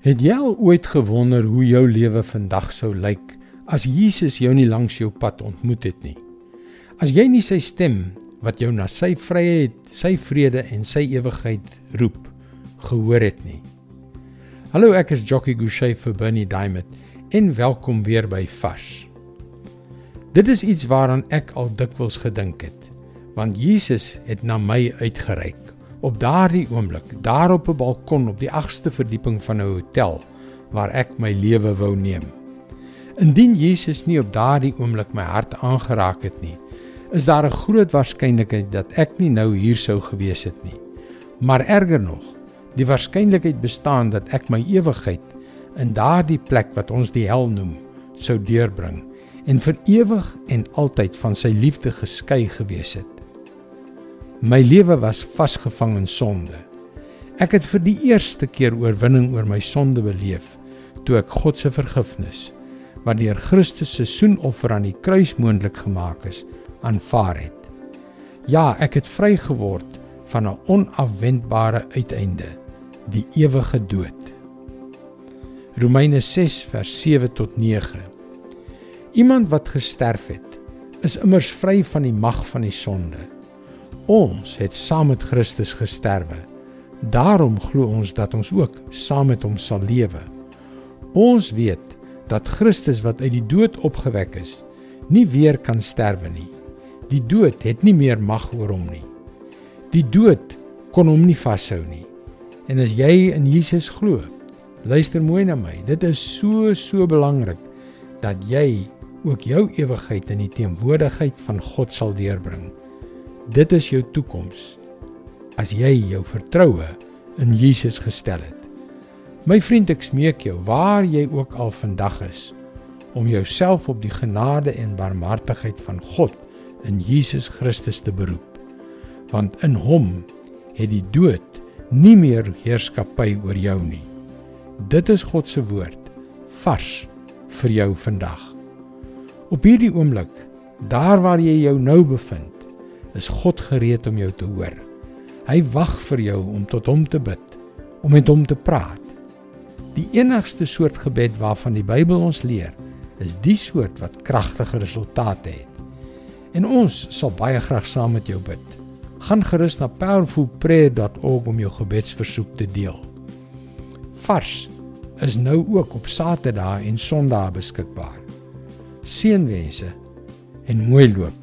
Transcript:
Het jy al ooit gewonder hoe jou lewe vandag sou lyk as Jesus jou nie langs jou pad ontmoet het nie? As jy nie sy stem wat jou na sy vryheid, sy vrede en sy ewigheid roep, gehoor het nie. Hallo, ek is Jockey Gouchee vir Bernie Diamond en welkom weer by Vars. Dit is iets waaraan ek al dikwels gedink het, want Jesus het na my uitgereik Op daardie oomblik, daar op 'n balkon op die 8ste verdieping van 'n hotel waar ek my lewe wou neem. Indien Jesus nie op daardie oomblik my hart aangeraak het nie, is daar 'n groot waarskynlikheid dat ek nie nou hier sou gewees het nie. Maar erger nog, die waarskynlikheid bestaan dat ek my ewigheid in daardie plek wat ons die hel noem, sou deurbring en vir ewig en altyd van sy liefde geskei gewees het. My lewe was vasgevang in sonde. Ek het vir die eerste keer oorwinning oor my sonde beleef toe ek God se vergifnis wat deur Christus se soenoffer aan die kruis moontlik gemaak is, aanvaar het. Ja, ek het vry geword van 'n onafwendbare uiteinde, die ewige dood. Romeine 6 vers 7 tot 9. Iemand wat gesterf het, is immers vry van die mag van die sonde. Ons het saam met Christus gesterwe. Daarom glo ons dat ons ook saam met hom sal lewe. Ons weet dat Christus wat uit die dood opgewek is, nie weer kan sterwe nie. Die dood het nie meer mag oor hom nie. Die dood kon hom nie vashou nie. En as jy in Jesus glo, luister mooi na my. Dit is so so belangrik dat jy ook jou ewigheid in die teenwoordigheid van God sal deurbring. Dit is jou toekoms as jy jou vertroue in Jesus gestel het. My vriend, ek smeek jou, waar jy ook al vandag is, om jouself op die genade en barmhartigheid van God in Jesus Christus te beroep. Want in hom het die dood nie meer heerskappy oor jou nie. Dit is God se woord vars vir jou vandag. Op hierdie oomblik, daar waar jy jou nou bevind, is God gereed om jou te hoor. Hy wag vir jou om tot hom te bid, om met hom te praat. Die enigste soort gebed waarvan die Bybel ons leer, is die soort wat kragtige resultate het. En ons sal baie graag saam met jou bid. Gaan gerus na powerfulprayer.org om jou gebedsversoek te deel. Vars is nou ook op Saterdae en Sondae beskikbaar. Seënwense en mooi loop.